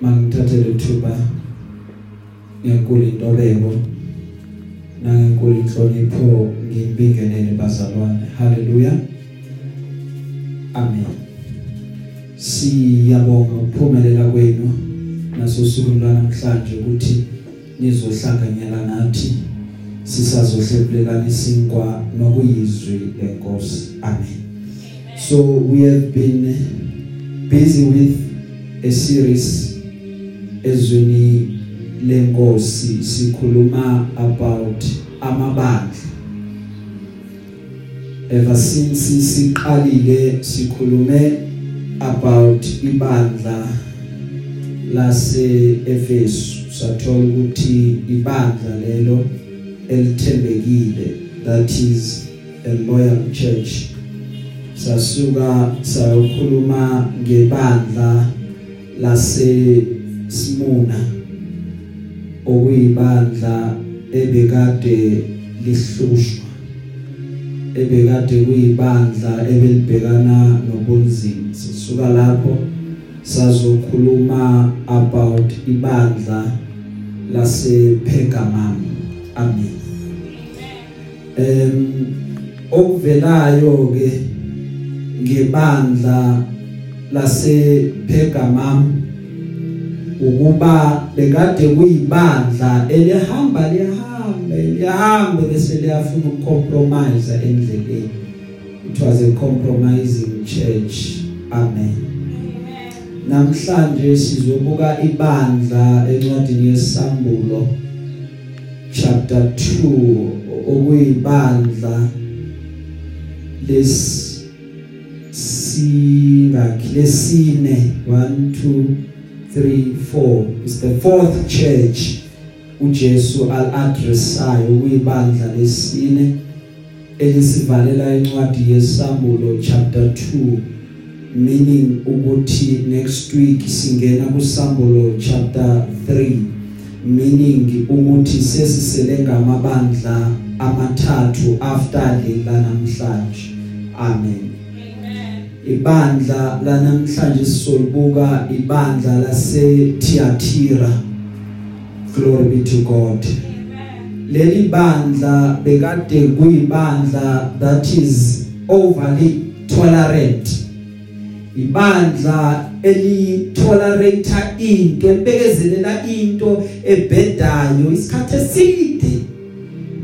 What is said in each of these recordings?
mangithathe lethuba ngenkulu intobeko nangenkulu inhlonipho ngimbingelele bazalwane. Haleluya. Amen. Siyabonga ukuphumelela kwenu nasosuku lwanamhlanje ukuthi nizohlanganyela nathi sisazohlebelelana isinkwa nokuyizwi lenkosi. Amen. So we have been busy with a series ezweni lenkosi sikhuluma about amabandla. Ever since siqalile sikhulume about ibandla lase Efesu sathola ukuthi ibandla lelo elithembekile that is a loyal church. Sasuka sayokhuluma ngebandla lase Smuna okuyibandla ebekade lihlushwa ebekade kuyibandla ebelibhekana nobunzima sisuka lapho sazokhuluma about ibandla lase Pergamum amen. Em okuvelayo ke ngebandla lase Pergamum ukuba bekade kuyibandla elihamba lihambe lihambe bese liyafuna ukucompromise endleleni it was a compromising church amen namhlanje sizobuka ibandla encwadini yesambulo chapter 2 okuyibandla les singakhi lesine 1 2 3 4 is the fourth church uJesu al-addressayo kuyibandla lesine elisivalela incwadi yesambulo chapter 2 meaning ukuthi next week singena kusambulo chapter 3 meaning ukuthi sesisele ngamabandla amathathu after lela namhlanje amen. Ibandla lanamhlanje sisolibuka ibandla lase Thyatira glory be to God. Leli bandla bekade kuyibandla that is overly tolerant. Ibandla eli tolerate into elibekezelela into ebhedayo isikhathi eside.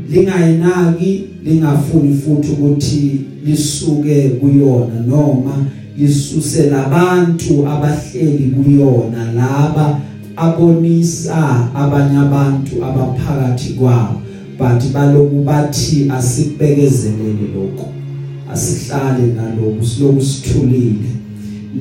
Lingayinaki lingafuni futhi ukuthi lisuke kuyona noma lisuse labantu abahleli kuyona laba abonisa abanye abantu abaphakathi kwabo. But baloku bathi asibekezelele lokho asihlale nalokho siloku sithulile.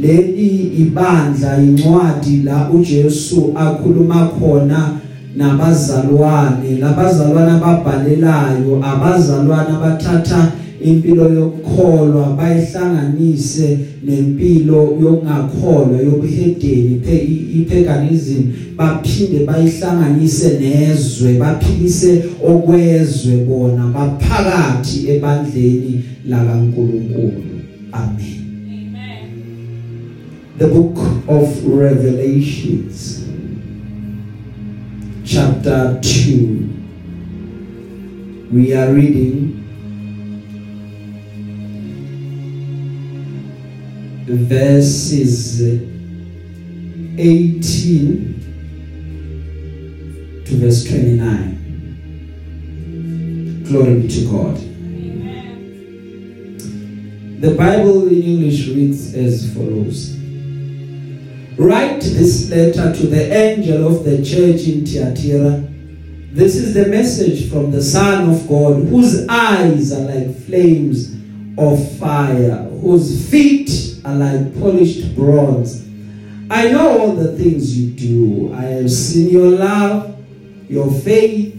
Leli ibandla incwadi la uJesu akhuluma khona nabazalwane labazalwane ababhalelayo abazalwane abathatha impilo yokukholwa bayihlanganise nempilo yokungakholwa yobuhedeni ipaganism baphinde bayihlanganise nezwe baphilise okwezwe bona baphakathi ebandleni lakaNkuluNkulu. Amen. The book of revelations. Chapter 2 we are reading verses 18 to verse 29 glory be to God. The bible in english reads as follows. Write this letter to the angel of the church in Thyatira. This is the message from the Son of God, whose eyes are like flames of fire, whose feet are like polished bronze. I know all the things you do. I have seen your love, your faith,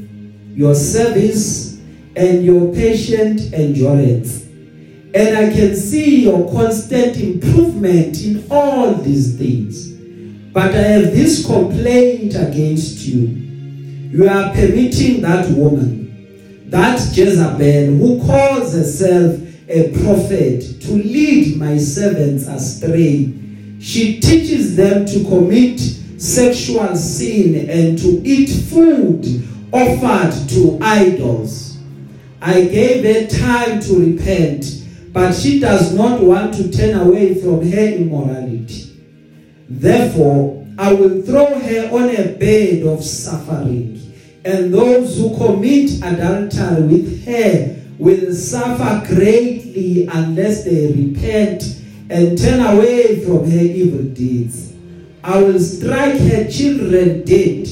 your service, and your patient endurance. And I can see your constant improvement in all these things. But I have this complaint against you. You are permitting that woman, that Jezebel, who calls herself a prophet, to lead my servants astray. She teaches them to commit sexual sin and to eat food offered to idols. I gave her time to repent, but she does not want to turn away from her immorality. Therefore, I will throw her on a bed of suffering, and those who commit adultery with her will suffer greatly unless they repent and turn away from her evil deeds. I will strike her children dead.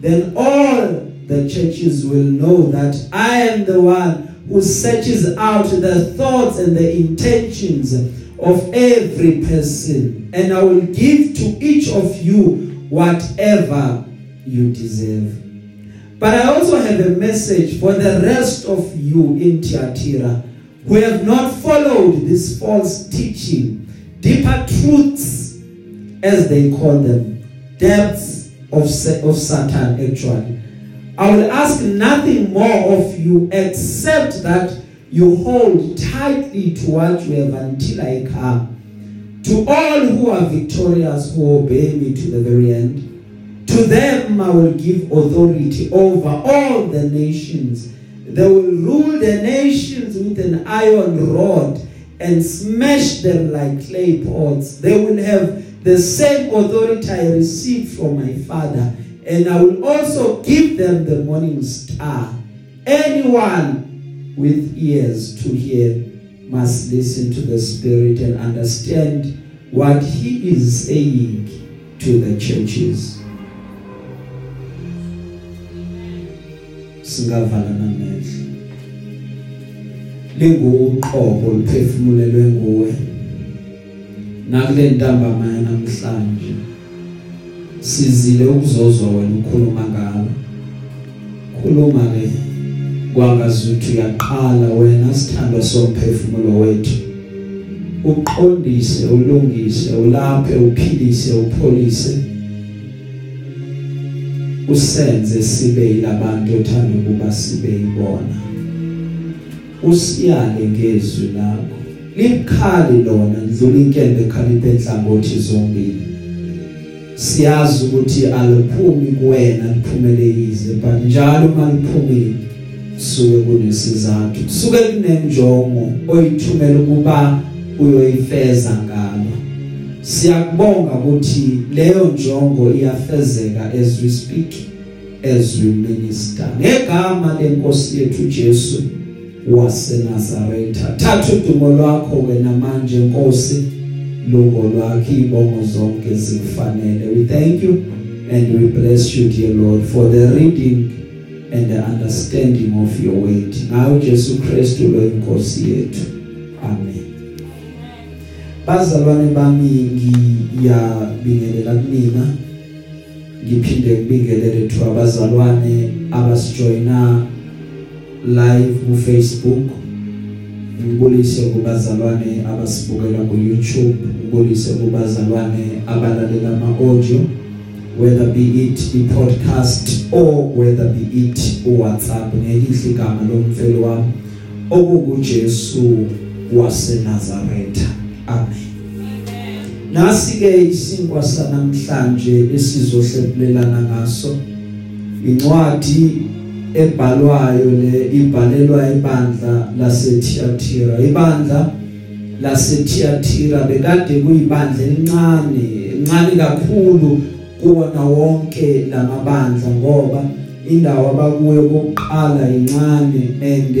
Then all the churches will know that I am the one who searches out the thoughts and the intentions of every person and I will give to each of you whatever you deserve. But I also have a message for the rest of you in Thyatira who have not followed this false teaching, deeper truths as they call them, depths of of Satan actually. I will ask nothing more of you except that you hold tightly to what you have until I come. To all who are victorious who obey me to the very end, to them I will give authority over all the nations. They will rule the nations with an iron rod and smash them like clay pots. They will have the same authority I received from my Father, and I will also give them the morning star. Anyone with ears to hear must listen to the Spirit and understand what He is saying to the churches. Singavala namehlo. Linguqobo liphefumulelwe nguwe. Nakule ntambama namhlanje sizile ukuzozwa wena ukhuluma ngalo. Khuluma ke kwangazuthi uyaqala wena sithandwa somphefumulo wethu. Uqondise ulungise ulaphe uphilise upholise. Usenze sibe yilabantu othanda ukuba sibe yibona. Usiyale ngezwi lakho. Likhali lona ndlula inkembe ekhaliphe enhlangothi zombili. Siyazi ukuthi aliphumi kuwena liphumele yize but njalo maliphumile suke kunesizathu. Suke kunenjongo oyithumela ukuba uyoyifeza ngalo. Siyakubonga ukuthi leyo njongo iyafezeka as we speak as we minister. Ngegama lenkosi yethu Jesu waseNazaretha. Thatha udumo lwakho wena manje Nkosi. Lungo lwakho ibongo zonke zikufanele. We thank you and we bless you dear Lord for the reading and the understanding of your word. Ngayo Jesu Kristu lo inkosi yethu. Amen. Bazalwane bami ngiyabingelela kunina. Ngiphinde ngibingelele thu abazalwane abasijoyina live ku Facebook ngibulise kubazalwane abasibukela ku YouTube ngibulise kubazalwane abalalela ama audio whether be it i podcast or whether be it uWhatsApp. Ngelihle igama lomfelo wami okukuJesu waseNazaretha. Amen. Nasi ke isinkwa sanamhlanje esizohlelelana ngaso incwadi ebhalwayo le ibhalelwa ibandla laseThiatira ibandla laseThiatira bekade kuyibandla elincane encane kakhulu kuwona wonke lamabandla ngoba indawo abakuyo kokuqala incane and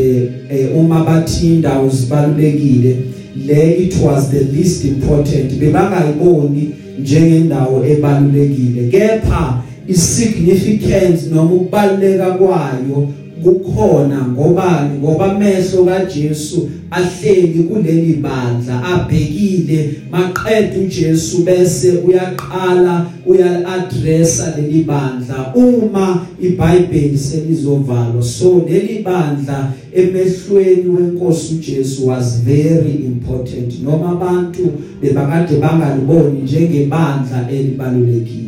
eh, uma bathi indawo zibalulekile le it was the least important. Bebangayiboni njengendawo ebalulekile. Kepha isignificance noma ukubaluleka kwayo kukhona ngobani ngoba amehlo kaJesu ahleli kuleli bandla abhekile maqedwe uJesu bese uyaqala uyaladressa leli bandla. Uma iBhayibheli selizovalwa so leli bandla emehlweni wenkosi uJesu was very important. Noma abantu bebakade bangaliboni njengebandla elibalulekile.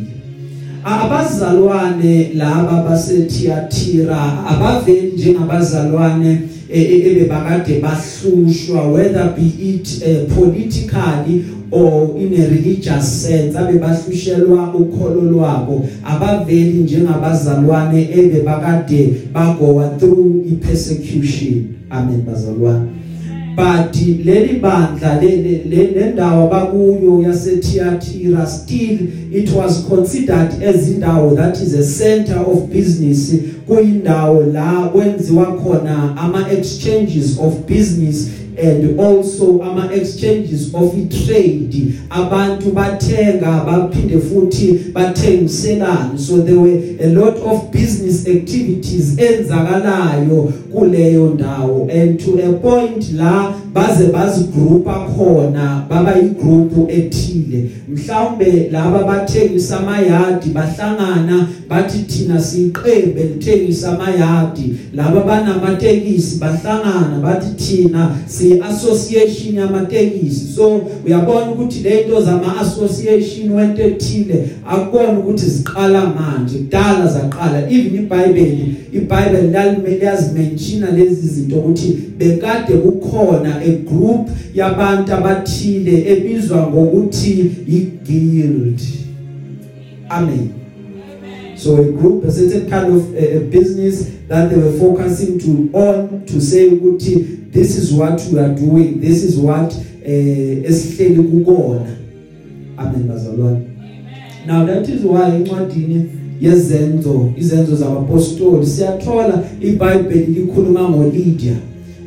Abazalwane laba baseThiatira abaveli njengabazalwane ebebakade bahlushwa whether be it uh, politically or in a religious sense abe bahlushelwa ukholo lwabo. Abaveli njengabazalwane ebebakade bagoa through i persecution amen bazalwane. But leli bandla le ndawo bakuyo yaseThiatira still it was considered as indawo that is a center of business. Kuyindawo la kwenziwa khona ama exchanges of business and also ama exchanges of trade. Abantu bathenga baphinde futhi bathengiselana so there were a lot of business activities enzakalayo kuleyo ndawo. And to a point la baze bazigroupa khona baba igroup ethile. Mhlawumbe laba bathengisa amayadi bahlangana bathi thina siqebe lithengisa amayadi. Laba banamatekisi bahlangana bathi thina si association yamatekisi so uyabona ukuthi lento zama association wento ethile akubona ukuthi ziqala manje. Kudala zaqala. Even iBhayibheli iBhayibheli lalimele yazimenshina lezi zinto ukuthi bekade kukhona a group yabantu abathile ebizwa ngokuthi i-guild amen. So a group a certain kind of a, a business that they were focusing to on to say ukuthi this is what we are doing. This is what eh esihleli kukona. Amen bazalwane. Now that is why incwadini yezenzo izenzo zabapostoli siyathola iBhayibheli likhuluma ngoLydia.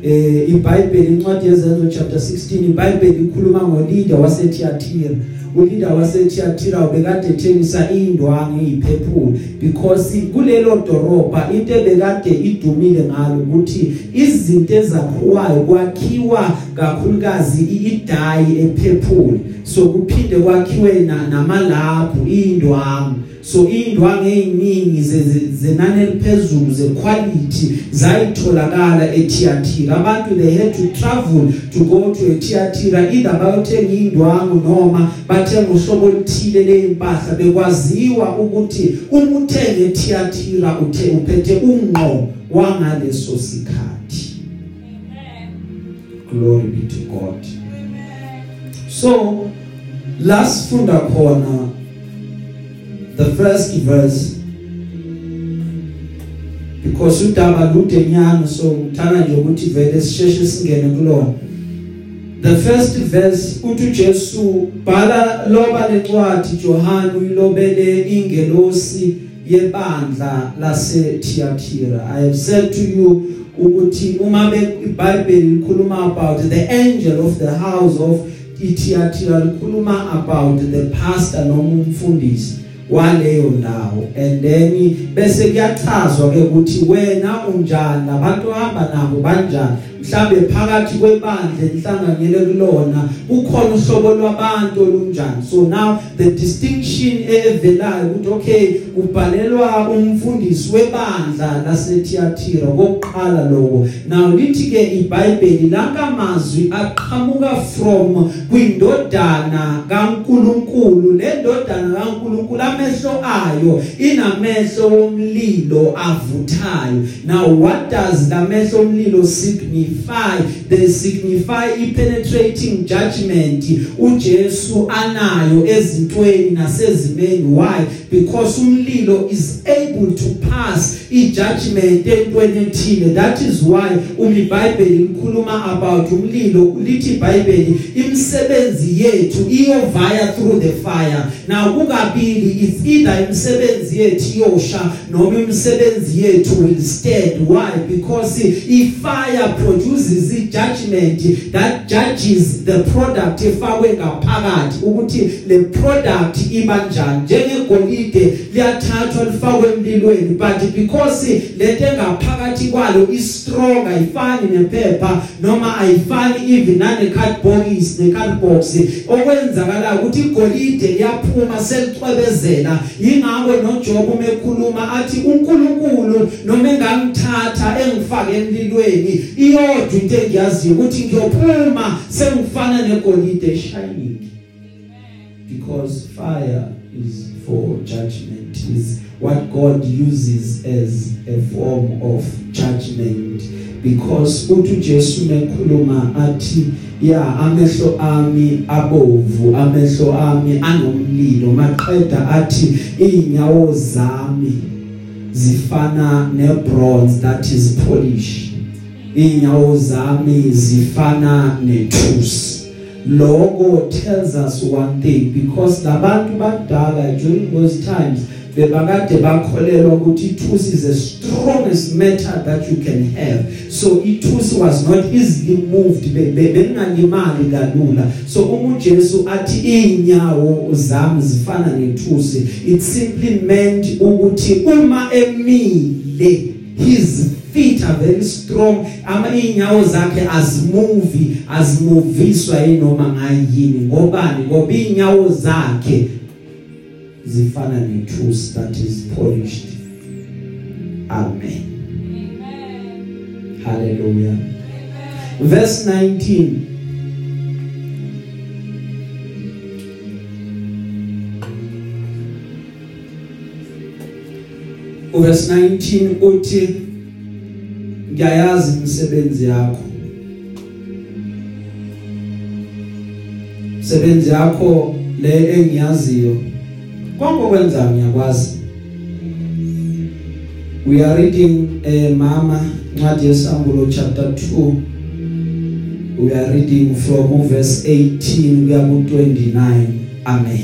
Eh iBhayibheli incwadi yezenzo chapter 16 iBhayibheli ikhuluma ngoLydia waseThiatira. Ulida waseThiatira ubekade ethengisa indwangu eziphephule because kulelo doroba into ebekade idumile ngalo ukuthi izinto ezakhiwayo kwakhiwa kakhulukazi idayi ephephule so kuphinde kwakhiwe namalaphu indwangu so indwangu eziningi zenani eliphezulu zequality zayitholakala eThiatira abantu they had to travel to go to eThiatira either bayothenga indwangu noma bathenga uhlobo oluthile leimpahla bekwaziwa ukuthi uma uthenga eThiatira uthe uphethe ungqo wangaleso sikhathi. Glory be to God. So last funda khona the first verse. Because udaba lude nyana so ngithanda nje ukuthi vele sisheshe singene kulona. The first verse uthi uJesu bhala loba lencwadi John uyilobele ingelosi yebandla laseThiatira i have said to you ukuthi uma iBhayibheli likhuluma about the angel of the house of Thiatira likhuluma about the pastor noma umfundisi. Waleyo ndawo. And then bese kuyachazwa ke ukuthi wena unjani? Labantu hamba nabo banjani? Mhlambe phakathi kwebandla enhlanganyele kulona ukhona uhlobo lwabantu olunjani. So now the distinction evelayo ukuthi okay kubhalelwa umfundisi webandla laseThiatira kokuqala lokho now lithi ke iBhayibheli lakamazwi aqhamuka from kwindodana kaNkuluNkulu. Le ndodana kaNkuluNkulu amehlo ayo inamehlo womlilo avuthayo. Now what does lamehlo omlilo signify? Signify they signify ipenetrating judgment. uJesu anayo ezintweni nasezimeni. Why? Because umlilo is able to pass ijudgment entweni ethile. That is why uma iBhayibheli likhuluma about umlilo. Lithi iBhayibheli imisebenzi yethu iyovaya through the fire. Now kukabili it's either imisebenzi yethu iyosha noma imisebenzi yethu will stand. Why? Because ifire produces i judgment that judges the product efakwe ngaphakathi ukuthi le product iba njani. Njengegolide liyathathwa lifakwe emlilweni but because lento engaphakathi kwalo is strong ayifani nephepha noma ayifani even nane cardboard ne cardbox okwenzakala ukuthi igolide liyaphuma selicwebezela ingakho noJob umekhuluma athi uNkulunkulu noma engangithatha engifake emlilweni iyodwa into engiyaziyo ukuthi ngiyophuma sengifana negolide shining. Because fire is for judgment is what God uses as a form of judgment. Because uthi Jesu mekhuluma athi ya amehlo ami abovu amehlo ami anomlilo. Maqeda athi inyawo zami zifana nebronze that is polished. Inyawo zami zifana nethusi. Lokho tells us one thing because labantu bakudala during those times bebakade bakholelwa ukuthi ithusi is the strongest metal that you can have. So ithusi was not easily moved bengalimali kalula. So uma uJesu athi inyawo zami zifana nethusi. It simply meant ukuthi uma emile his feet are very strong. Ama inyawo zakhe azimovi azimoviswa yinoma ngayini ngobani? Ngoba inyawo zakhe zifana nethusi that is polished. Amen. Amen. hallelujah. Amen. verse 19 verse 19 uthi ngiyayazi imisebenzi yakho. Imisebenzi yakho le engiyaziyo konke okwenza ngiyakwazi. We are reading eh mama ncwadi yesambulo chapter 2 we are reading from verse 18 kuya ku 29 amen.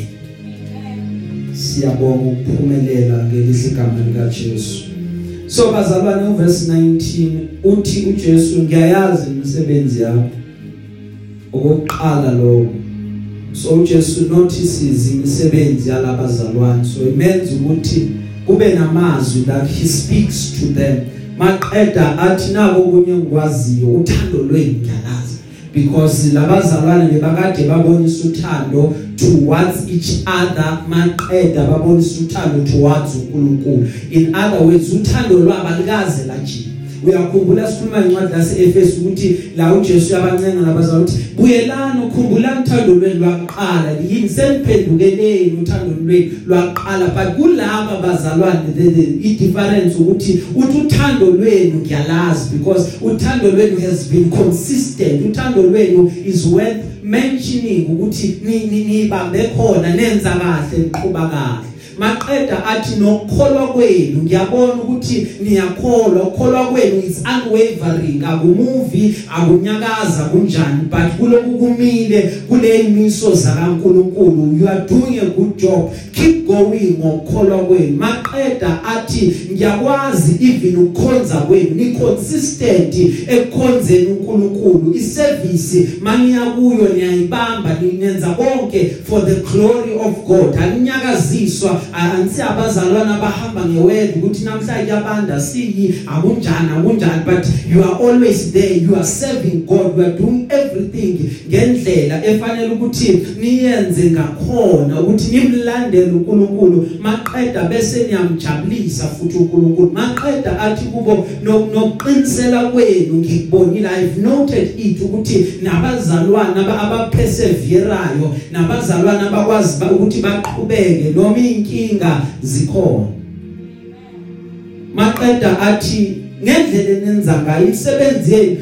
Siyabonga ukuphumelela ngelihle igama lika Jesu so bazalwane uverse 19 uthi uJesu ngiyayazi imisebenzi yakho. Okokuqala lokho. So uJesu notices imisebenzi yalabazalwane. So imenza ukuthi kube namazwi that he speaks to them. Maqeda athi nako kunye ngikwaziyo uthando lwenu ngiyalazi. Because labazalwane bebakade babonisa uthando towards each other. Maqeda babonisa uthando towards uNkulunkulu. In other words uthando lwabo alikaze lajika. Uyakhumbula sikhuluma incwadi laseEfesu ukuthi la uJesu yabancenga nabazalwane ukuthi buyelani ukhumbula uthando lwenu lwaqala. Yini? Seniphendukeleni uthando lwenu lwaqala but kulaba bazalwane the, the i difference ukuthi uthi uthando lwenu ngiyalazi because uthando lwenu has been consistent. Uthando lwenu is worth mentioning ukuthi nibambe khona nenza kahle niqhuba kahle. Maqeda athi nokukholwa kwenu ngiyabona ukuthi niyakholwa. Ukukholwa kwenu is unwavering. Akumuvi akunyakaza kunjani but kuloku kumile kule imiso zakaNkuluNkulu. You are doing a good job. Keep going ngokukholwa kwenu. Maqeda athi ngiyakwazi even ukukhonza kwenu. Ni consistent ekukhonzeni uNkulunkulu. Iservice maniya kuyo niyayibamba ninenza konke for the glory of God. Alinyakaziswa ansi abazalwana abahamba ngeword ukuthi namhlanje abanda siyi akunjani akunjani but you are always there. You are serving God. You are doing everything ngendlela efanele ukuthi niyenze ngakhona ukuthi nimlandele uNkulunkulu. Maqeda bese niyamjabulisa futhi uNkulunkulu. Maqeda athi kubo nokuqinisela kwenu ngikubonile. I've noted it ukuthi nabazalwana abaperseverayo nabazalwana abakwazi ukuthi baqhubeke. Noma inkinga zikhona. Maqeda athi ngendlela enenza ngayo imisebenzi yenu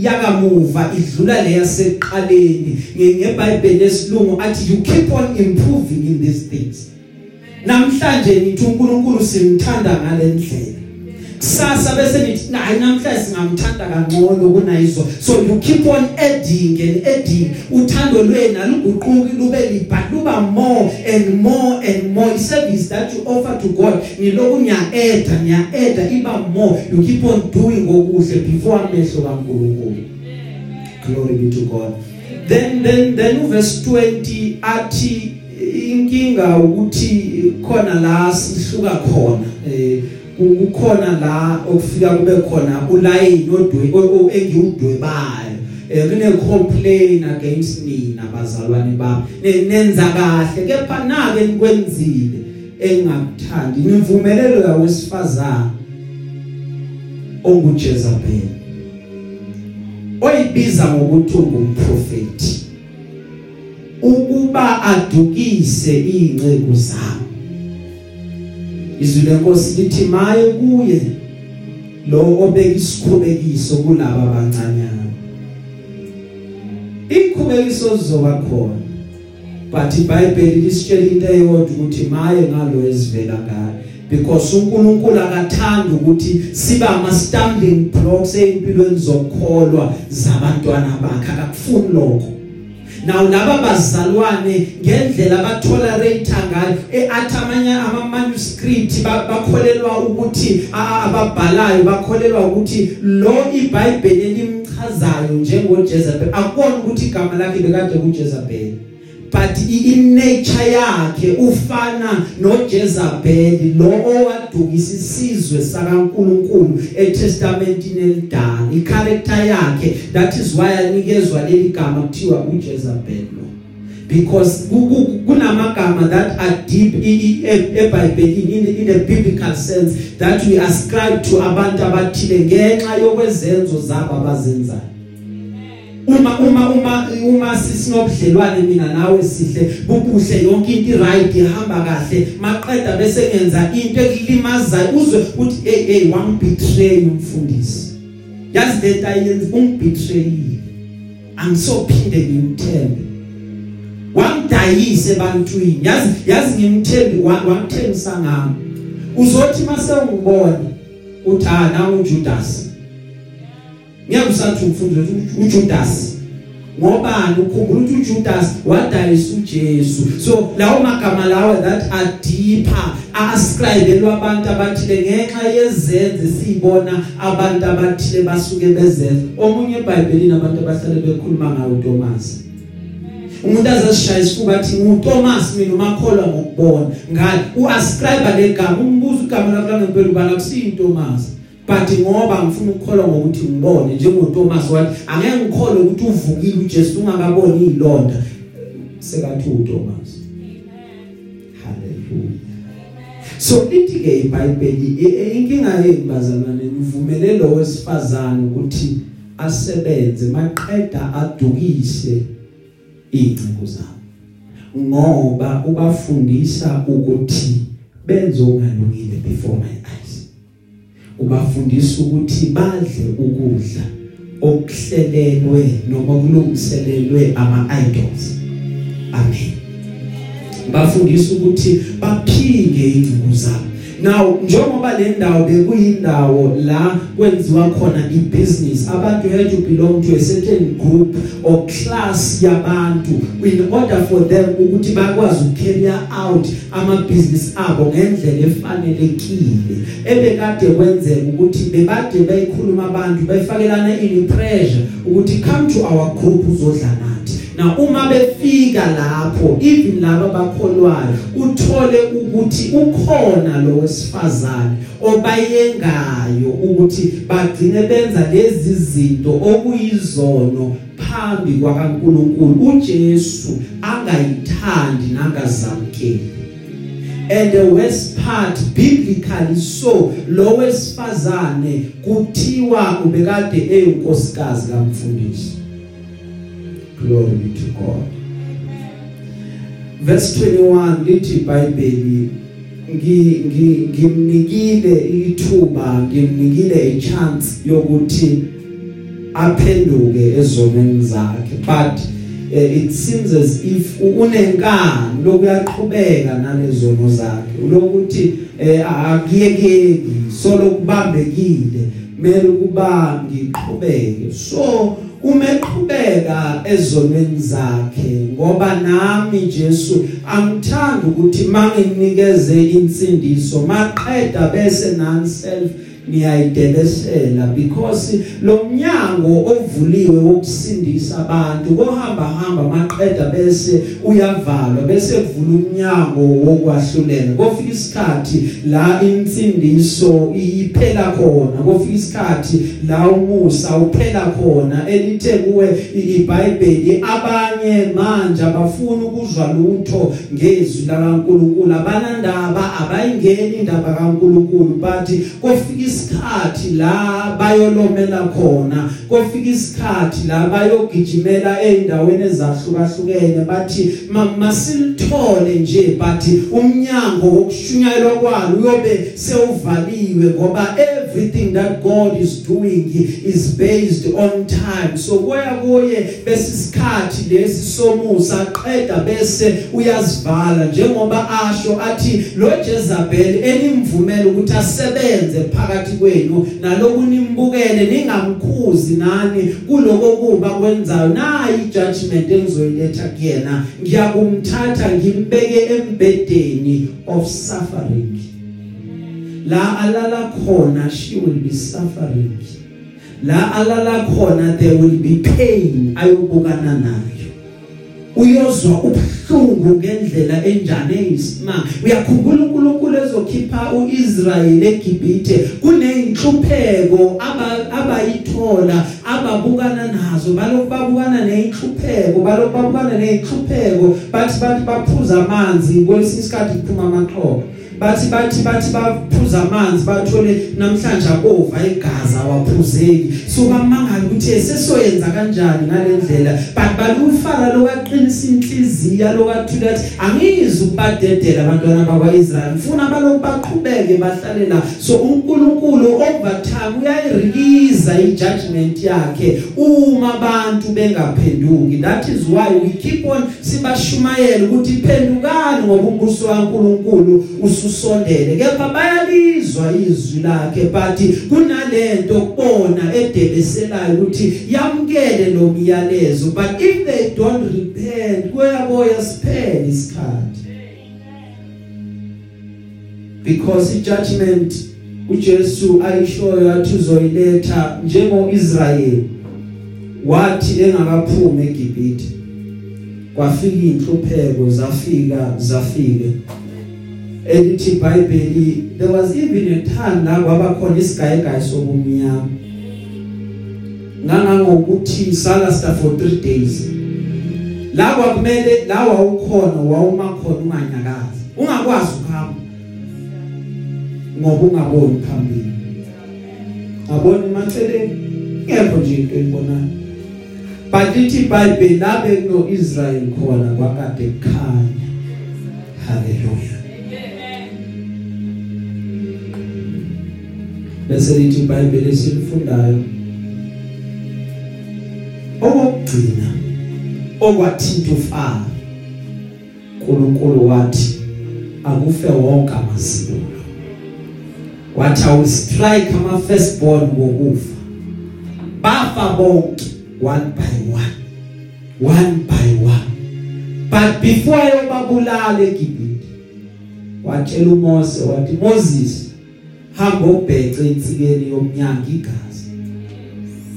yakamuva idlula leya seqaleni ngeBhayibheli lesilungu athi you keep on improving in these things. Namhlanje nithi uNkulunkulu simthanda ngalendlela kusasa bese nithi hayi namhlanje singamthanda kangcono kunayizo so you keep on adding and adding. Uthando lwenu aluguquki lube liba luba more and more and more. Service that you offer to God niloku nya add nya add iba more. You keep on doing okuhle before amehlo kaNkulunkulu. Glory be to God. Then then then verse 20 athi inkinga ukuthi khona la sihluka khona eh kukhona la okufika kube khona ulayini odwe engiwudwebayo. Eh kune complain against nina bazalwane bami. Nenza kahle kepha nake nikwenzile engakuthandi nimvumelelo yawesifazana ongujezabel oyibiza ngokuthi ungumprofeti ukuba adukise ingcebo zabo izwi lenkosi lithi maye kuye lo obeka isikhubekiso kulabo abancanyana. Ikhubekiso zizoba khona but iBhayibheli lisitshela into eyodwa ukuthi maye ngalo ezivela ngayo because uNkulunkulu akathanda ukuthi siba ama stumbling blocks empilweni zokukholwa zabantwana bakhe akakufuni lokho. Naw laba bazalwane ngendlela abatholerate ngayo eathi amanye ama manuscript bakholelwa ukuthi ababhalayo bakholelwa ukuthi lo iBhayibheli elimchazayo njengoJezebel akubona ukuthi igama lakhe bekade kuJezebel but in nature yakhe ufana noJezebel lo owadukisa isizwe sakaNkuluNkulu eTestamentini elidala. Icharacter yakhe that is why anikezwe leli gama kuthiwa uJezebel lo. Because kunamagama that are deep eBhayibhelini in, in the biblical sense that we ascribe to abantu abathile ngenxa yokwezenzo zabo abazenzayo. Uma uma uma uma sisinobudlelwane mina nawe sihle bubuhle yonke into right ihamba kahle. Maqeda bese ngenza into ekulimazayo. Uzwe uthi hey hey wangibetray umfundisi yazi lento ayenza ungibethrayile angisophinde ngimthembe. Wangidayise ebantwini. Yazi yazi ngimthembi wangithembisa ngami. Uzothi mase ungibona uthi ah nawu Judas ngeke usathi umfundisi uJudas ngobani? Ukhumbula ukuthi uJudas wadayisa uJesu. So lawo magama lawo that are deeper ascribe lwabantu abathile ngenxa yezenze sibona abantu abathile basuke bezenza omunye eBhayibhelini abantu abahlale bekhuluma ngayo Thomas. Umuntu azashaya isifuba athi nguThomas mina umakholwa ngokubona. Ngani uascribe legama umbuzo igama lakho langempela ubala kusiyi Thomas. But ngoba ngifuna ukukholwa ngokuthi ngibone njengoThomas wathi angeke ngikholwe ukuthi uvukile uJesu ungakaboni izilonda sekathi uThomas. Haleluya so lithi ke iBhayibheli inkinga yezibazalwane nivumele lo wesifazane ukuthi asebenze maqeda adukise ingcingo zabo. Ngoba ubafundisa ukuthi benze okungalungile before my eyes. Ubafundisa ukuthi badle ukudla okuhlelelwe noma kulungiselelwe ama idols amen. Bafundisa ukuthi baphike ingcingo zabo. Now njengoba le ndawo bekuyindawo la kwenziwa khona ibusiness abantu had to belong to a certain group or class yabantu in order for them ukuthi bakwazi ucarry out ama business abo ngendlela efanelekile ebekade kwenzeka ukuthi bebade bayikhuluma abantu bayifakelana in pressure ukuthi come to our group uzodla nathi na uma befika lapho even laba bakholwayo uthole ukuthi ukhona lo wesifazane obayengayo ukuthi bagcine benza lezi zinto okuyizono phambi kwaNkuluNkulu uJesu angayithandi nangazamkeli and the worst part biblically so lo wesifazane kuthiwa ubekade eyinkosikazi kamfundisi. Glory to God. Verse 21 lithi iBhayibheli ngimnikile ithuba ngimnikile a chance yokuthi aphenduke ezonweni zakhe. But uh, it seems as if unenkani lokuyaqhubeka nalezono zakhe lokuthi akuyekeki solo kubambekile mele ukuba ngiqhubeke. So umeqhubeka ezonweni zakhe ngoba nami Jesu angithanda ukuthi manginikeze insindiso maqeda bese non self niyayidelesela because lo mnyango ovuliwe wokusindisa abantu kohamba hamba maqeda bese uyavalwa bese kuvula umnyango wokwahlulela kofika isikhathi la insindiso iphela khona kofika isikhathi la umusa uphela khona elithe kuwe iBhayibheli abanye manje abafuna ukuzwa lutho ngezwi lakaNkuluNkulu abanandaba abayingeni indaba kaNkuluNkulu but kofika isikhathi la bayolomela khona kofika isikhathi la bayogijimela eindaweni ezahlukahlukene. Bathi masilithole nje but umnyango wokushunyayelwa kwalo uyobe sewuvaliwe ngoba everything that God is doing is based on time. So kuya kuye besisikhathi lesi somusa aqeda bese uyazivala njengoba asho athi lo Jezebel enimvumela ukuthi asebenze phakathi kwenu naloku nimbukele ningamkhuzi nani kuloko kuba kwenzayo. Nayi judgment engizoyiletha kuyena. Ngiyakumthatha ngimbeke embedeni of suffering. La alala khona she will be suffering. La alala khona there will be pain ayobukana nayo. Uyozwa ubuhlungu ngendlela enjani eyisimanga uyakhumbula uNkulunkulu ezokhipha uIsrael eGibhithe? Kuneyinhlupheko abayithola ababukana nazo. Balokhu babukana neyinhlupheko balokhu babukana neyinhlupheko bathi bathi baphuza amanzi kwesinye isikhathi kuphuma amaqhobo bathi bathi bathi baphuza amanzi bathole namhlanje abova igazi awaphuzeki. So bamangala ukuthi sesoyenza kanjani ngalendlela but balufala lokwaqinisa inhliziyo lokwathula athi angizi ukubadedela abantwana bakwaIsrael mfuna balokhu baqhubeke bahlale la so uNkulunkulu over time uyayirelease ijudgment yakhe uma abantu bengaphenduki. That is why we keep on sibashumayela ukuthi phendukani ngoba umbuso kaNkulunkulu usu usondele kepha bayalizwa izwi lakhe but kunalento kubona edebeselayo ukuthi yamkele lo myalezo but if they don't repent kuyaboya siphele isikhathi. Because ijudgment uJesu ayishoyo athi uzoyiletha njengoIsrael wathi engakaphumi eGibhithe kwafika inhlupheko zafika zafika elithi iBhayibheli there was even a time la kwaba khona isigayigayi sobumnyama. Ngangangokuthi salasta for 3 days. La kwakumele la wawukhona wawuma khona unganyakazi ungakwazi ukuhamba ngoba ungaboni phambili. Abona maceleni ngekho nje into engibonayo but lithi iBhayibheli labe kuno Israel khona kwakade kukhanya. Haleluya bese lithi iBhayibheli esilifundayo okugcina okwathinta ufana uNkulunkulu wathi akufe wonke amasiko wathi awu strike ama firstborn ngokufa. Bafa bonke one by one one by one. But before yobabulala eGibhithe watshela uMose wathi Moses hamba ubhece insikeni yomnyango igazi.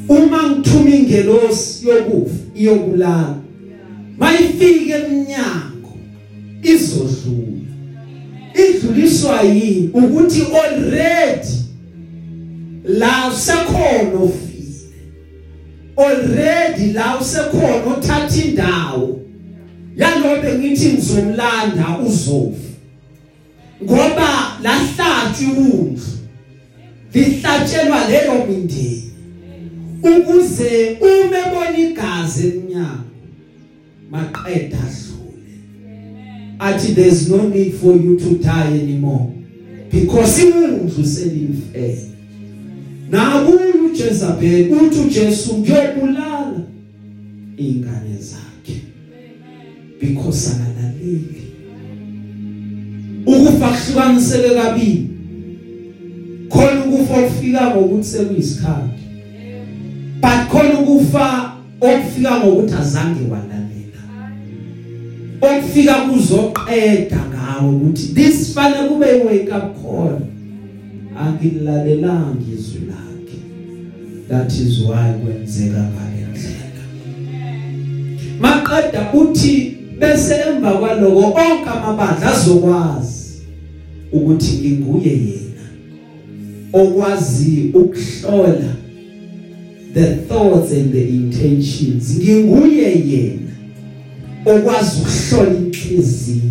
Uma ngithuma ingelosi yokufa iyobulala mayifike eminyango izodlula. Idluliswa yini? Ukuthi already la sekhona ofile. Already la usekhona othatha indawo. Yalobe ngithi ngizomlanda uzofa. Ngoba lahlatshwa iwundlu lihlatshelwa lelo mindeni ukuze uma ebona igazi eminyango maqeda adlule athi there's no need for you to die anymore because iwundlu selifele. Nakuyo uJezebel uthi uJesu ngiyobulala ingane zakhe because akalaleli ukufa kuhlukaniseke kabili. Khona ukufa okufika ngokuthi sekuyisikhathi. But khona ukufa okufika ngokuthi azange walalela. Okufika kuzoqeda ngawo ukuthi this fanele kube wake up call angilalelanga izwi lakhe. That is why kwenzeka ngalendlela maqeda uthi bese emva kwaloko onke amabandla azokwazi ukuthi nginguye yena. Okwazi ukuhlola the thoughts and the intentions. Nginguye yena okwazi ukuhlola inhliziyo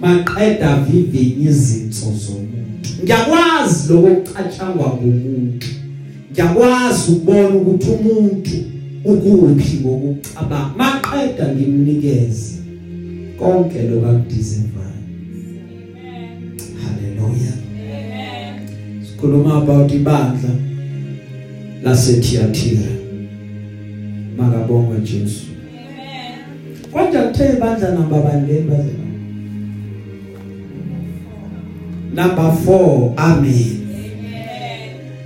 maqeda vivinye izinto zomuntu. Ngiyakwazi lokucatshangwa ngumuntu. Ngiyakwazi ukubona ukuthi umuntu ukuphi ngokucabanga. Maqeda ngimnikeze konke lokakudeservayo haleluya sikhuluma about ibandla laseThiatira makabongwe Jesu. Kodwa kuthe ibandla namba bandeni bazela Number 4 amen.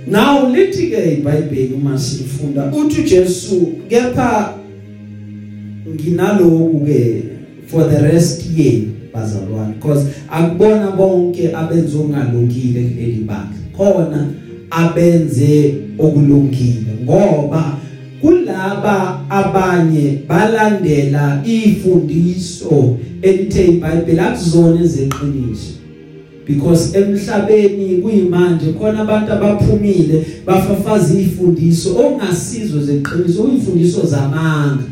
Now lithi ke iBhayibheli uma sifunda uthi uJesu kepha nginaloku ke for the rest year bazalwane because akubona bonke abenza ongalungile kuleli bandla. Khona abenze okulungile ngoba kulaba abanye balandela ifundiso elithe iBhayibheli akuzona ezeqiniso. Because emhlabeni kuyimanje khona abantu abaphumile bafafaza izifundiso ongasizo zeqiniso uyimfundiso zamanga.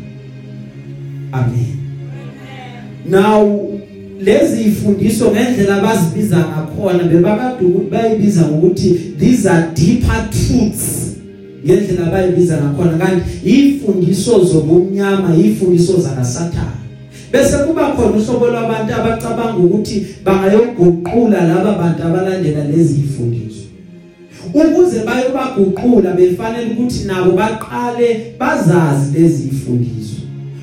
Amen. Now lezi ifundiso ngendlela abazibiza ngakhona bebakade ukuthi bayibiza ngokuthi these are deeper truths ngendlela abayibiza ngakhona. Kanti ifundiso zobumnyama ifundiso zakasathana bese kuba khona uhlobo lwabantu abacabanga ukuthi bangayoguqula laba bantu abalandela lezi ifundiso. Ukuze bayobaguqula befanele ukuthi nabo baqale bazazi lezi ifundiso.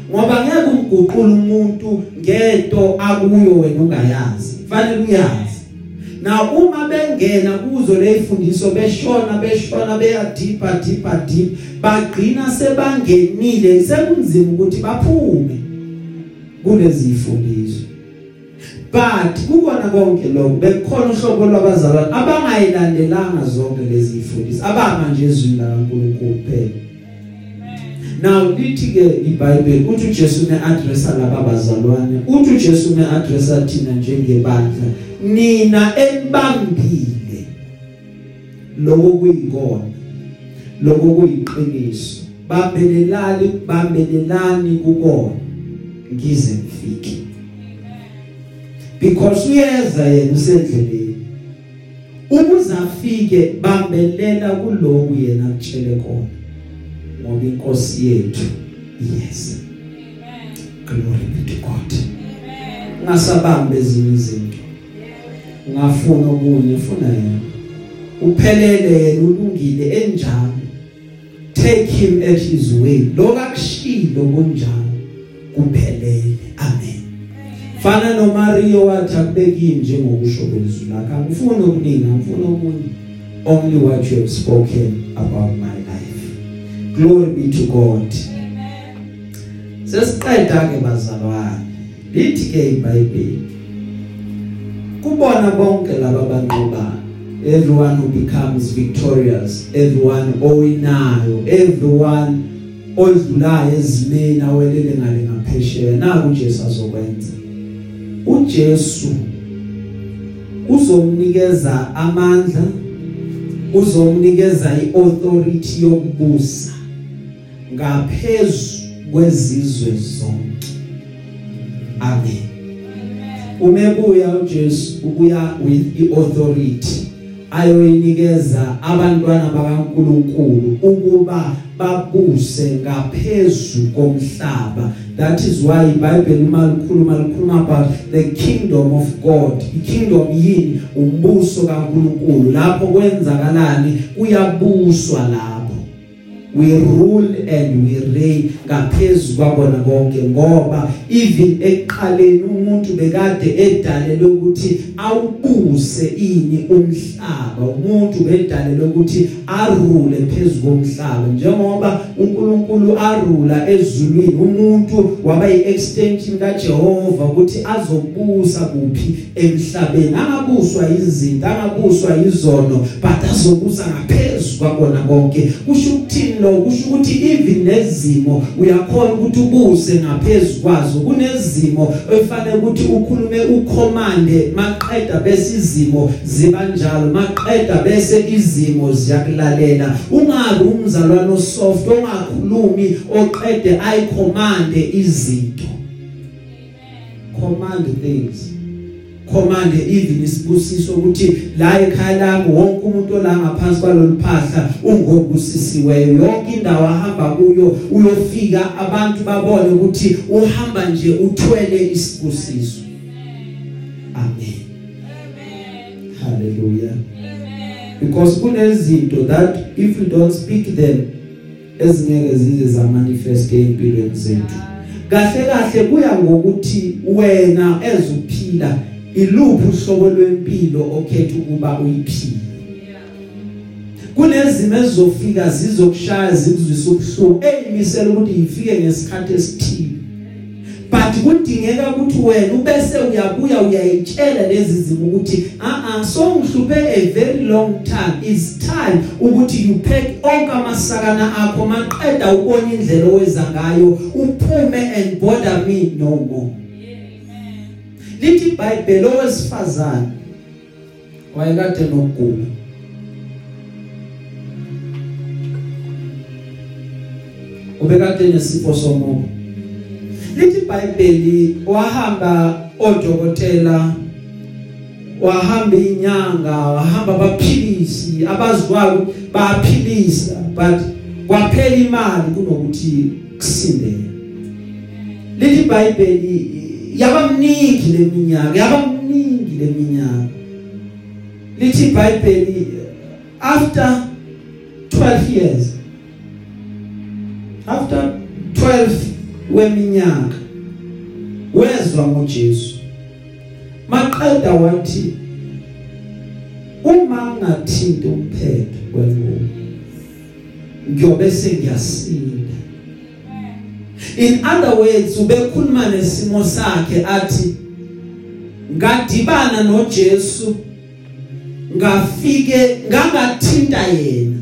Ngoba ngeke umguqule umuntu ngento akuyo wena ungayazi. Fanele uyazi. Na uma bengena kuzo lezifundiso beshona beshona beya deeper deeper deep bagcina sebangenile sekunzima ukuthi baphume kulezi ifundiso but kubona konke lokho bekhona uhlobo lwabazalwane abangayilandelanga zonke lezi ifundiso abama nje ezwini laNkulunkulu kuphela. Now lithi ke iBhayibheli uthi uJesu neaddressa laba bazalwane uthi uJesu neaddressa thina njengebandla nina enibambile lokho kuyikona lokho kuyiqiniso bambelelani bambelelani kukona ngize ngifike. Because uyeza yena usendleleni. Ukuze afike bambelela kuloko yena akutshele khona. Ngoba inkosi yethu yes glory be to God. Ngasabambe ezinye izinto. Ngafuna okunye funa yena. Uphelele yena ulungile enjalo. Take him at his way lokakushilo kunjalo kuphelele. Amen. Fana noMario wathi akubeki njengokusho kwezwi lakhe. Angifuni okuningi angifuni okunye. Only what you have spoken about my glory be to God. Sesiqeda ke bazalwane lithi ke iBhayibheli kubona bonke laba banqobayo everyone who becomes victorious everyone owinayo everyone odlulayo ezimeni awelele ngale ngaphesheya. Naku Jesu azokwenza. uJesu uzomnikeza amandla uzomnikeza iauthority yokubusa. Ngaphezulu kwezizwe zonke. Amen. Umebuya uJesu ubuya with iauthority ayoyinikeza abantwana bakaNkuluNkulu ukuba babuse ngaphezulu komhlaba. That is why iBhayibheli malikhuluma likhuluma about the kingdom of God. Ikingdom yini? Umbuso kaNkuluNkulu. Lapho kwenzakalani? Kuyabuswa lapho. We rule and we reign. Ngaphezulu kwabona konke ngoba even eqaleni umuntu bekade edalelwe ukuthi awubuse ini umhlaba. Umuntu bedalelwe ukuthi arule phezulu komhlaba. Njengoba uNkulunkulu arula ezulwini umuntu waba yiextension kaJehova ukuthi azobusa kuphi emhlabeni. Angabuswa izinto angabuswa izono but azobusa ngaphezulu kwabona konke. Kusho ukuthini lo kusho ukuthi even nezimo uyakhona ukuthi ubuse ngaphezulu kwazo. Kunezimo efanele ukuthi ukhulume ucommande maqeda bese izimo ziba njalo. Maqeda bese izimo ziyakulalela. Ungabi umzalwane osoft ongakhulumi oqede ayicommande izinto. Command things. Command even isibusiso ukuthi la ekhaya lami wonke umuntu ola ngaphansi kwaloluphahla ungobusisiweyo. Yonke indawo ahamba kuyo uyofika abantu babone ukuthi uhamba nje uthwele isibusiso. Amen. Hallelujah. Because kunezinto that if you don't speak them ezingeke zize za manifest empilweni zethu. Kahle kahle kuya ngokuthi wena ezuphila iluphi uhlobo lwempilo okhetha ukuba uyiphile? Kunezimo ezizofika zizokushaya zikuzwisa ubuhlungu eyimisela ukuthi yifike ngesikhathi esithile. But kudingeka ukuthi wena ubese uyabuya uyayitshela lezi zimo ukuthi ah ah so ngihluphe a very long time. It's time ukuthi you pack onke amasakana akho maqeda ubona indlela oweza ngayo uphume and bother me no more. Lithi iBhayibheli owesifazane wayekade nokugula ubekade nesifo somoya lithi iBhayibheli wahamba odokotela wahamba inyanga wahamba abaphilisi abazwayo baphilisa but kwaphela imali kunokuthi kusindele. Lithi iBhayibheli yabamningi leminyaka yabamningi leminyaka lithi iBhayibheli after 12 years after 12 weminyaka wezwa ngoJesu. Maqeda wathi uma ngathinta umphetho wengubo ngiyobe sengiyasinda. In other words ubekhuluma nesimo sakhe athi ngadibana noJesu ngafike ngangathinta yena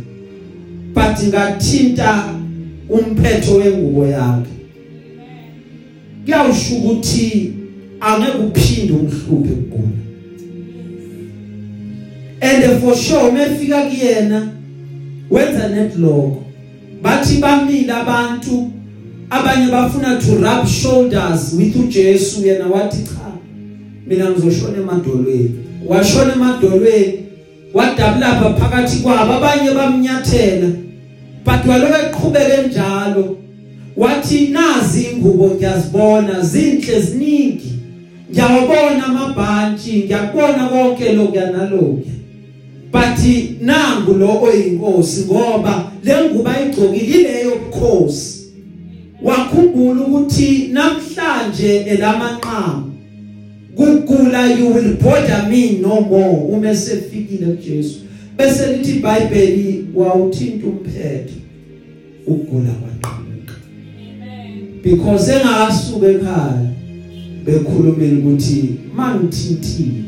but ngathinta umphetho wengubo yakhe. Kuyawusho ukuthi angeke uphinde umhluphe ukugula and for sure mefika kuyena wenza netloko bathi bamile abantu abanye bafuna to rub shoulders with uJesu yena wathi cha mina ngizoshona emadolweni. Washona emadolweni wadabula phakathi kwabo abanye bamnyathela but waloku eqhubeke njalo. Wathi nazi ingubo ngiyazibona zinhle ziningi. Ngiyawabona amabhantshi ngiyakubona konke lokho nalokho but nangu lo oyinkosi ngoba le ngubo ayigcokile ileyo bukhosi. Wakhumbula ukuthi namhlanje elamanqama kugula you will bother me no more uma sefikile kuJesu. Bese lithi iBhayibheli wawuthinta umphetho ukugula kwaqhamuka. Because engakasuka ekhaya bekhulumela ukuthi mangithintile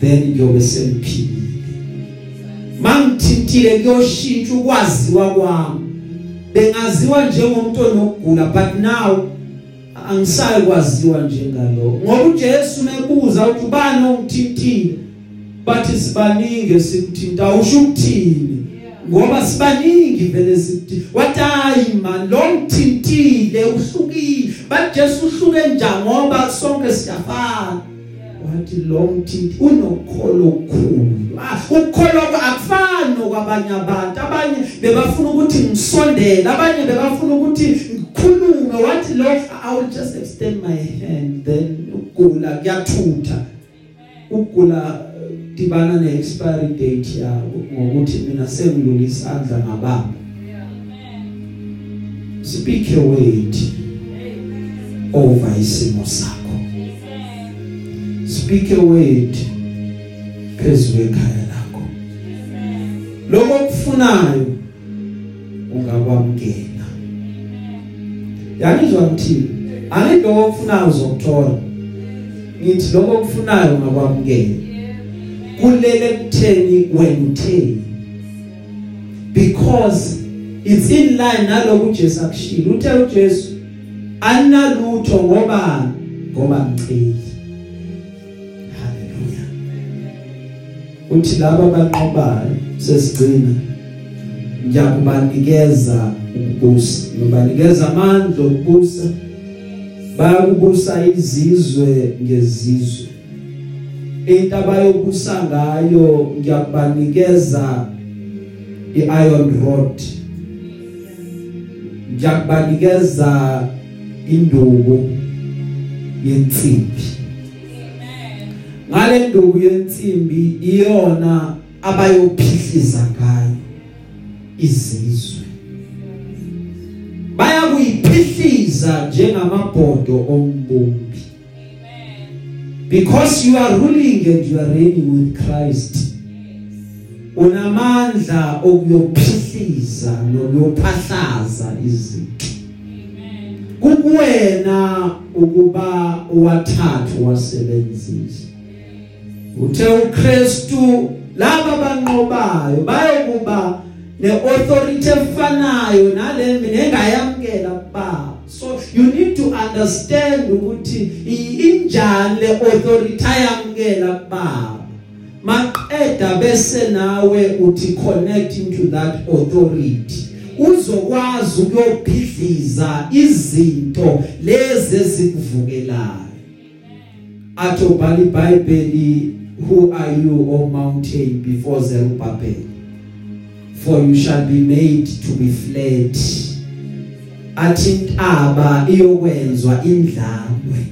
then ngiyobe semphilile mangithintile kuyoshintsha ukwaziwa kwami. Bengaziwa njengomuntu onokugula but now angisayi kwaziwa njengalo ngoba uJesu mebuza ukuthi ubani ongithintile? Bathi sibaningi sikuthinta usho ukuthini? Ngoba sibaningi vele sithi wathi hayi man lo ngithintile uhlukile. Bathi Jesu uhluke njani? Ngoba sonke siyafana. Wathi lo ngithinti unokholo okukhulu. Ukukholwa akufani nokwabanye abantu. Abanye bebafuna ukuthi ngisondele abanye bebafuna ukuthi ngikhulume. Wathi lo i will just extend my hand then ukugula kuyathutha. Ukugula dibana ne expiry date yabo ngokuthi mina sengilula isandla ngabamba speak your word over isimo sakho. Speak a word phezulu ekhaya lakho. Lokho okufunayo ungakwamkela yanizwa ngithini? Angithi lokho okufunayo uzokuthola. Ngithi lokho okufunayo ungakwamkela kulele kutheni wena utheni because it's in line nalokho uJesu akushilo. Uthe uJesu analutho ngoba ngoba ngiceli uthi laba banqobayo sesigcina ngiyakubanikeza ukubusa. Ngobanikeza amandla okubusa bayakubusa izizwe ngezizwe. Into abayobusa ngayo ngiyakubanikeza iiron rod. Ngiyakubanikeza induku yensimbi. Ngale nduku yensimbi iyona abayophihliza ngayo izizwe. Bayakuyiphihliza njengamabhodo ombumbi because you are ruling and you are reigning with Christ unamandla okuyophihliza nokuyophahlaza izinto. Kukuwena ukuba uwathathu wasebenzisa. Uthe uKristu laba banqobayo bayokuba neauthority efanayo nale mina engayamkela kuba so you need to understand ukuthi injani le authority ayamkela kuba. Maqeda bese nawe uthi connect into that authority. Uzokwazi ukuyophidliza izinto lezi ezikuvukelayo. Atho bali iBhayibheli who are you o mountain before Zerubbabel? For you shall be made to be flat athi intaba iyokwenzwa indlambe.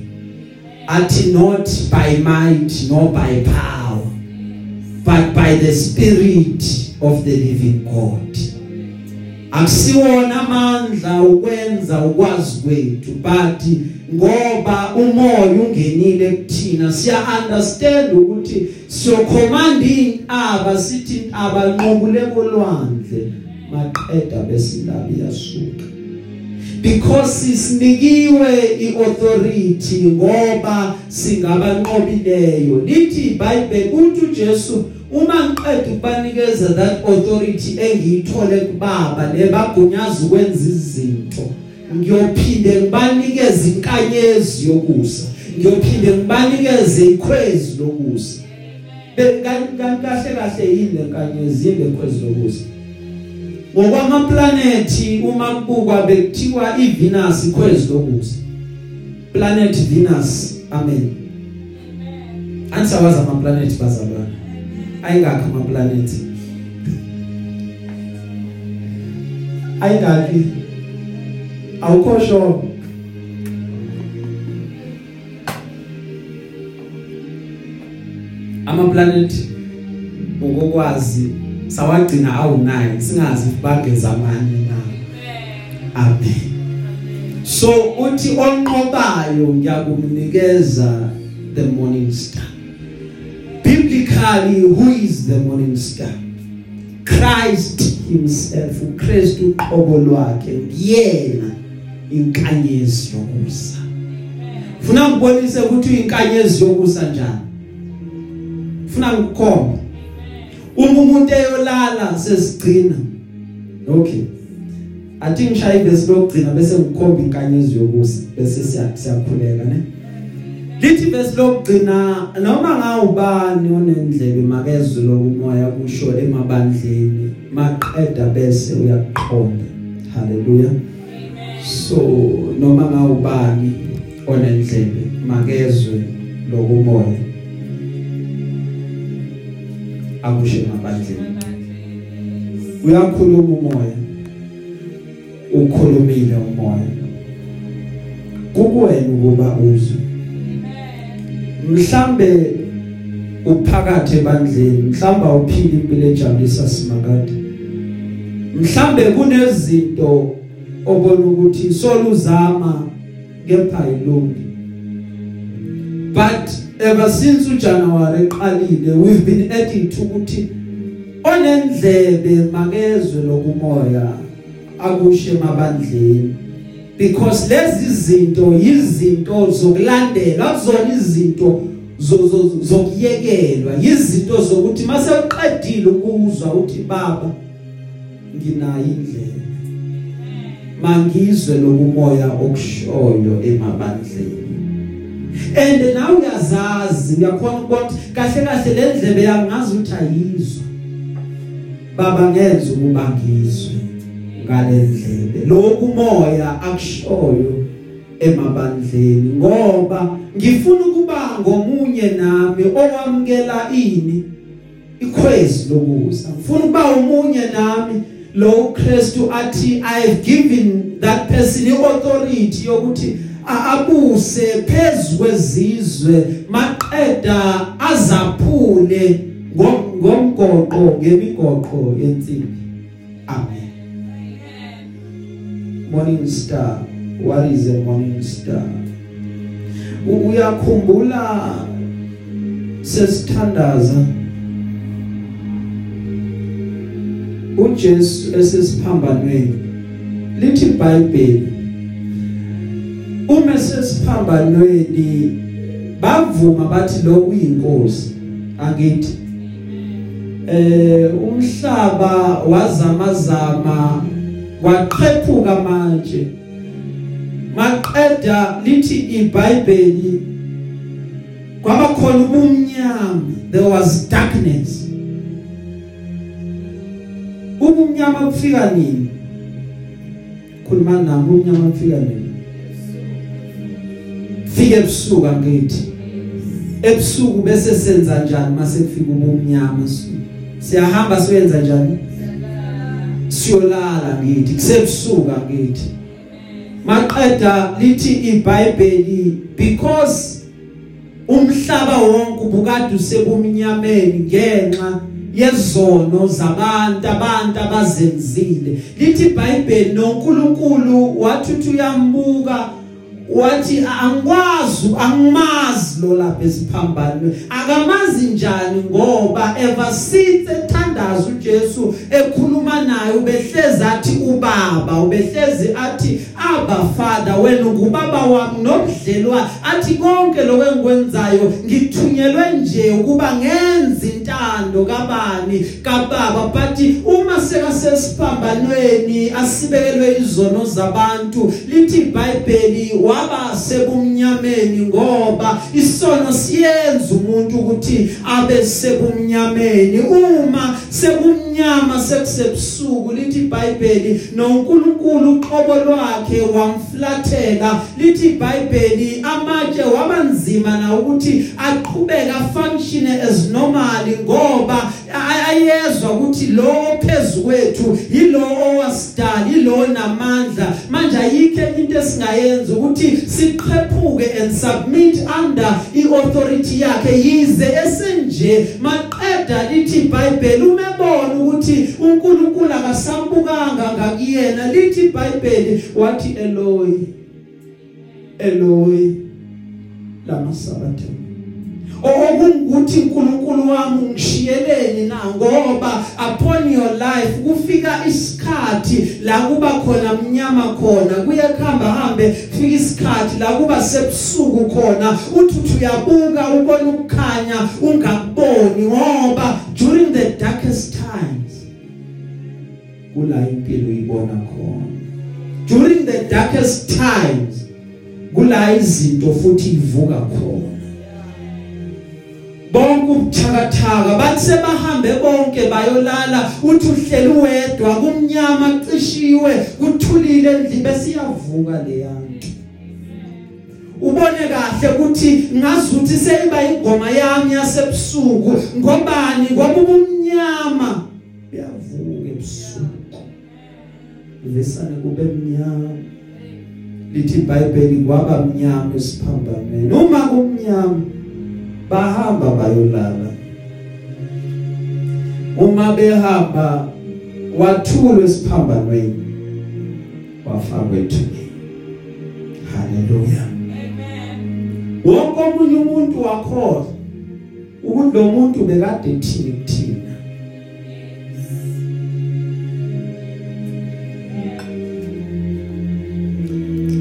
Athi not by might nor by power but by the spirit of the living God. Akusiwona amandla ukwenza ukwazi kwethu but ngoba umoya ungenile kuthina siya understand ukuthi so commanding aba sithi abanqobule kolwandle maqeda bese indaba iyasuka because sisinikiwe iauthority ngoba singabanqobileyo. Lithi iBhayibheli uthi uJesu uma ngiqeda ukubanikeza that authority engiyithole kubaba nebagunyaza ukwenza izinto ngiyophinde ngibanikeze inkanyezi yokusa ngiyophinde ngibanikeze ikhwezi lokusa. Bekahle kahle yini lenkanyezi yini lekhwezi lokusa? Ngokwamaplanethi uma kubukwa bekuthiwa iVenus ikhwezi lokusa planet Venus amen. Ansawaza ama planet bazalwana ayingakho ama planet ayingaki awukho sure. Ama planet ngokwazi sawagcina awu9 singazi bageza amanye na. Amen. So uthi onqobayo ngiyakumnikeza the morning star. Biblically who is the morning star? Christ himself uKristu uqobo lwakhe uyena inkanyezi yokusa. Funa ngibonise ukuthi inkanyezi yokusa njani? Funa ngikukhombe. Uma umuntu eyolala sesigcina okay. Athi ngishaya ibese lokugcina bese ngikhomba inkanyezi yokusa bese siyakhuleka ne? Lithi bese lokugcina noma ngawubani onendlebe makezwe lokumoya kusho emabandleni maqeda bese uyaqonda haleluya so noma ngawubani onendlebe makezwe lokumoya akushe emabandleni uyakhuluma umoya ukhulumile umoya. Kukuwena ukuba uzwe. Mhlambe uphakathi ebandleni mhlamba uphila impilo ejabulisa simakade mhlambe kunezinto obona ukuthi soluzama kepha ilungi but ever since uJanuary eqalile we've been adding to ukuthi onendlebe makezwe lokumoya akushe emabandleni because lezi zinto yizinto zokulandela akuzona izinto zokuyekelwa yizinto zokuthi mase uqedile ukuzwa uthi baba nginayo indlela mangizwe lokumoya okushoyo emabandleni. And nawe uyazazi uyakhona ukuthi kahle kahle le ndlebe yangazi ukuthi ayizwa baba ngenza ukuba ngizwe ngale ndlebe. Lokhu moya akushoyo emabandleni ngoba ngifuna ukuba ngomunye nami owamkela ini? Ikhwezi lokuza. Ngifuna ukuba umunye nami lo Christu athi I have given that person authority yokuthi abuse phezukwezizwe maqeda azaphule ngomgoqo ngemigoqo yensimbi amen. Morning star what is a morning star? Uyakhumbula sesithandaza uJesu esesiphambanweni lithi iBhayibheli uma sesiphambanweni bavuma bathi lo uyinkosi. Angithi eh umhlaba wazamazama waqhephuka manje. Maqeda lithi iBhayibheli kwaba khona ubumnyama there was darkness. Ubumnyama bufika nini? Khuluma nami ubumnyama bufika nini? Fike ebusuku angithi. Ebusuku bese senza njani mase kufika ubumnyama siyahamba siyenza njani? Siyolala ngithi kusebusuku ngithi maqeda lithi iBhayibheli because umhlaba wonke ubukade usebumnyameni ngenxa yezono zabantu abantu abazenzile. Lithi iBhayibheli noNkulunkulu wathi uyambuka wathi angikwazi angimazi lo lapha esiphambanweni. Akamazi njani ngoba ever since ethandaza uJesu ekhuluma naye ubehlezi athi ubaba ubehlezi athi aba father wena ngubaba wami nobudlelwa athi konke lokho engikwenzayo ngithunyelwe nje ukuba ngenze intando kabani kababa. But uma sekasesiphambanweni asibekelwe izono zabantu lithi iBhayibheli waba sebumnyameni ngoba isono siyenza umuntu ukuthi abe sebumnyameni. Uma sebumnyama sekusebusuku lithi iBhayibheli noNkulunkulu uqobo lwakhe wamflathela. Lithi iBhayibheli amatshe wabanzima na ukuthi aqhubeka function as normal ngoba ayezwa ukuthi lo phezukwethu yilo owasidala yilo namandla manje ayikho into esingayenza ukuthi siqhephuke and submit under iauthority yakhe. Yize esenje maqeda lithi iBhayibheli umebona ukuthi uNkulunkulu akasambukanga ngakuyena. Lithi iBhayibheli wathi Eloi Eloi lama sabatha okungukuthi uNkulunkulu wami ungishiyeleni na? Ngoba upon your life kufika isikhathi la kuba khona mnyama khona kuyakhamba hambe fika isikhathi la kuba sebusuku khona. Uthi uyabuka ubona ukukhanya ungakuboni ngoba during the darkest times kula impilo uyibona khona. During the darkest times kula izinto futhi ivuka khona. Bonke ubuthakathaka. Bathi sebahambe bonke bayolala uthi uhleli wedwa kumnyama cishiwe kuthulile endlini besiyavuka leyanto ubone kahle ukuthi ngazuthi seyiba ingoma yami yasebusuku ngobani ngoba ubumnyama. Uyavuka ebusuku. Vesane kube mnyama. Lithi iBhayibheli kwaba mnyama esiphambanweni uma kumnyama bahamba bayolala. Uma behamba wathulwa esiphambanweni wafakwa ethuneni haleluya. Amen. wonke omunye umuntu wakhoza ukuthi lo muntu bekade ethini kuthina.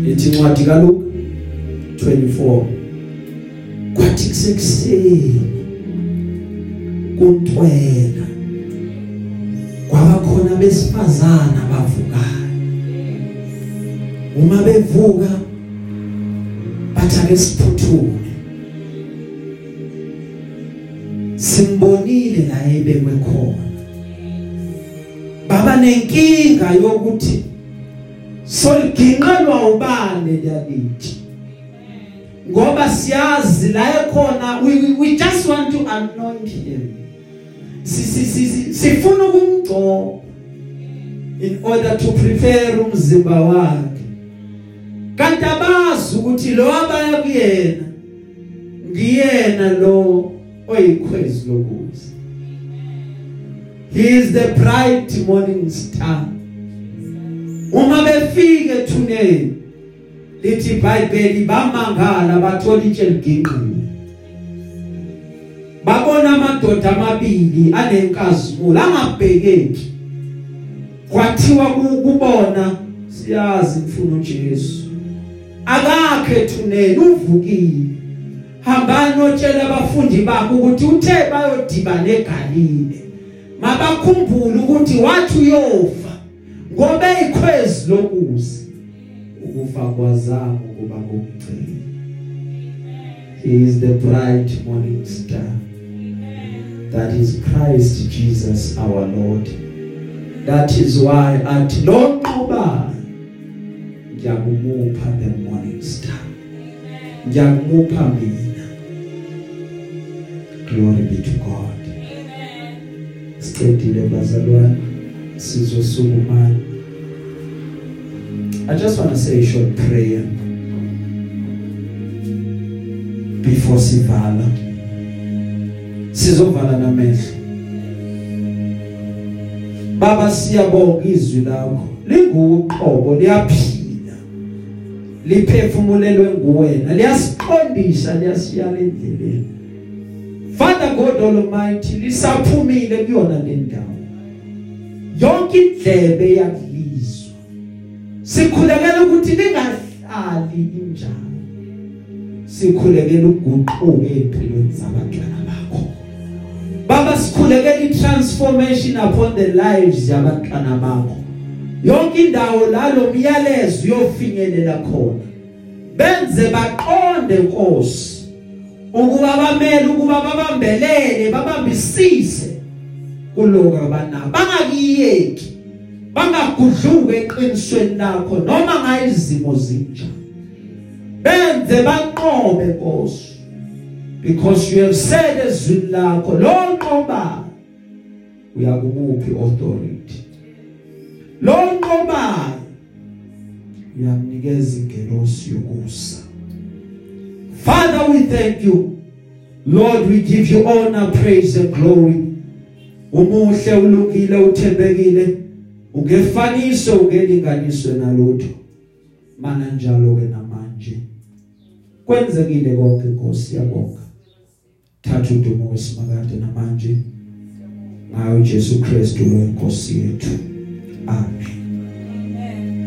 Ithi incwadi kaLuka 24 kwathi kusekuseni kuntwela kwaba khona besifazana bavukayo uma bevuka bathi ake siphuthume simbonile la ebekwe khona. Baba nenkinga yokuthi soliginqelwa ubani lelithi ngoba siyazi la ekhona we, we, just want to anoint him. Sifuna ukumgcoba in order to prepare umzimba wakhe. Kanti abazi ukuthi lo abaya kuyena ngiyena lo oyikhwezi lokuza he is the bright morning star. Uma befike ethuneni lithi iBhayibheli bamangala bathola itshe liginqiwe babona amadoda amabili anenkazimulo angabhekeki kwathiwa kubona siyazi mfuna uJesu. Akakhe ethuneni uvukile. Hambani otshela abafundi bakhe ukuthi uthe bayodibana eGalile mabakhumbule ukuthi wathi uyofa ngoba eyikhwezi lokuza ukufa kwazama ukuba ngumceli he is the bright morning star. That is Christ Jesus our Lord. That is why at lonqoba ngiyakumupha the morning star. Ngiyakumupha mina. Glory be to God. Sicedile bazalwane sizosukumana I just want to say a short prayer before sivala. Sizovala namehlo Baba siyabonga izwi lakho. Linguqobo liyaphila. Liphefumulelwe nguwena. Liyasiqondisa liyasiyala endleleni. Father God Almighty lisaphumile kuyona le ndawo. Yonke indlebe yakulizwa sikhulekela ukuthi lingahlali injalo. Sikhulekela ukuguquka empilweni zabantwana bakho. Baba sikhulekela itransformation upon the lives yabantwana bakho. Yonke indawo lalo myalezo uyofinyelela khona. Benze baqonde Nkosi ukuba bamele ukuba babambelele babambisise kuloko abanabo bangakiyeki. Bangagudluka eqinisweni lakho noma ngayizimo zinjani benze baqobe Nkosi because you have said ezwini lakho lonqoba uyakumuphi authority lonqoba uyamnikeza ingelosi yokusa Father, we thank you. Lord, we give you honor, praise and glory. Umuhle ulungile uthembekile. Ungefaniso ungelinganiswe nalutho. Mana njalo ke namanje. Kwenzekile konke Nkosi yabonga. Thatha udumo wesimakade namanje. Ngayo Jesu Kristu lo Nkosi yethu. Amen.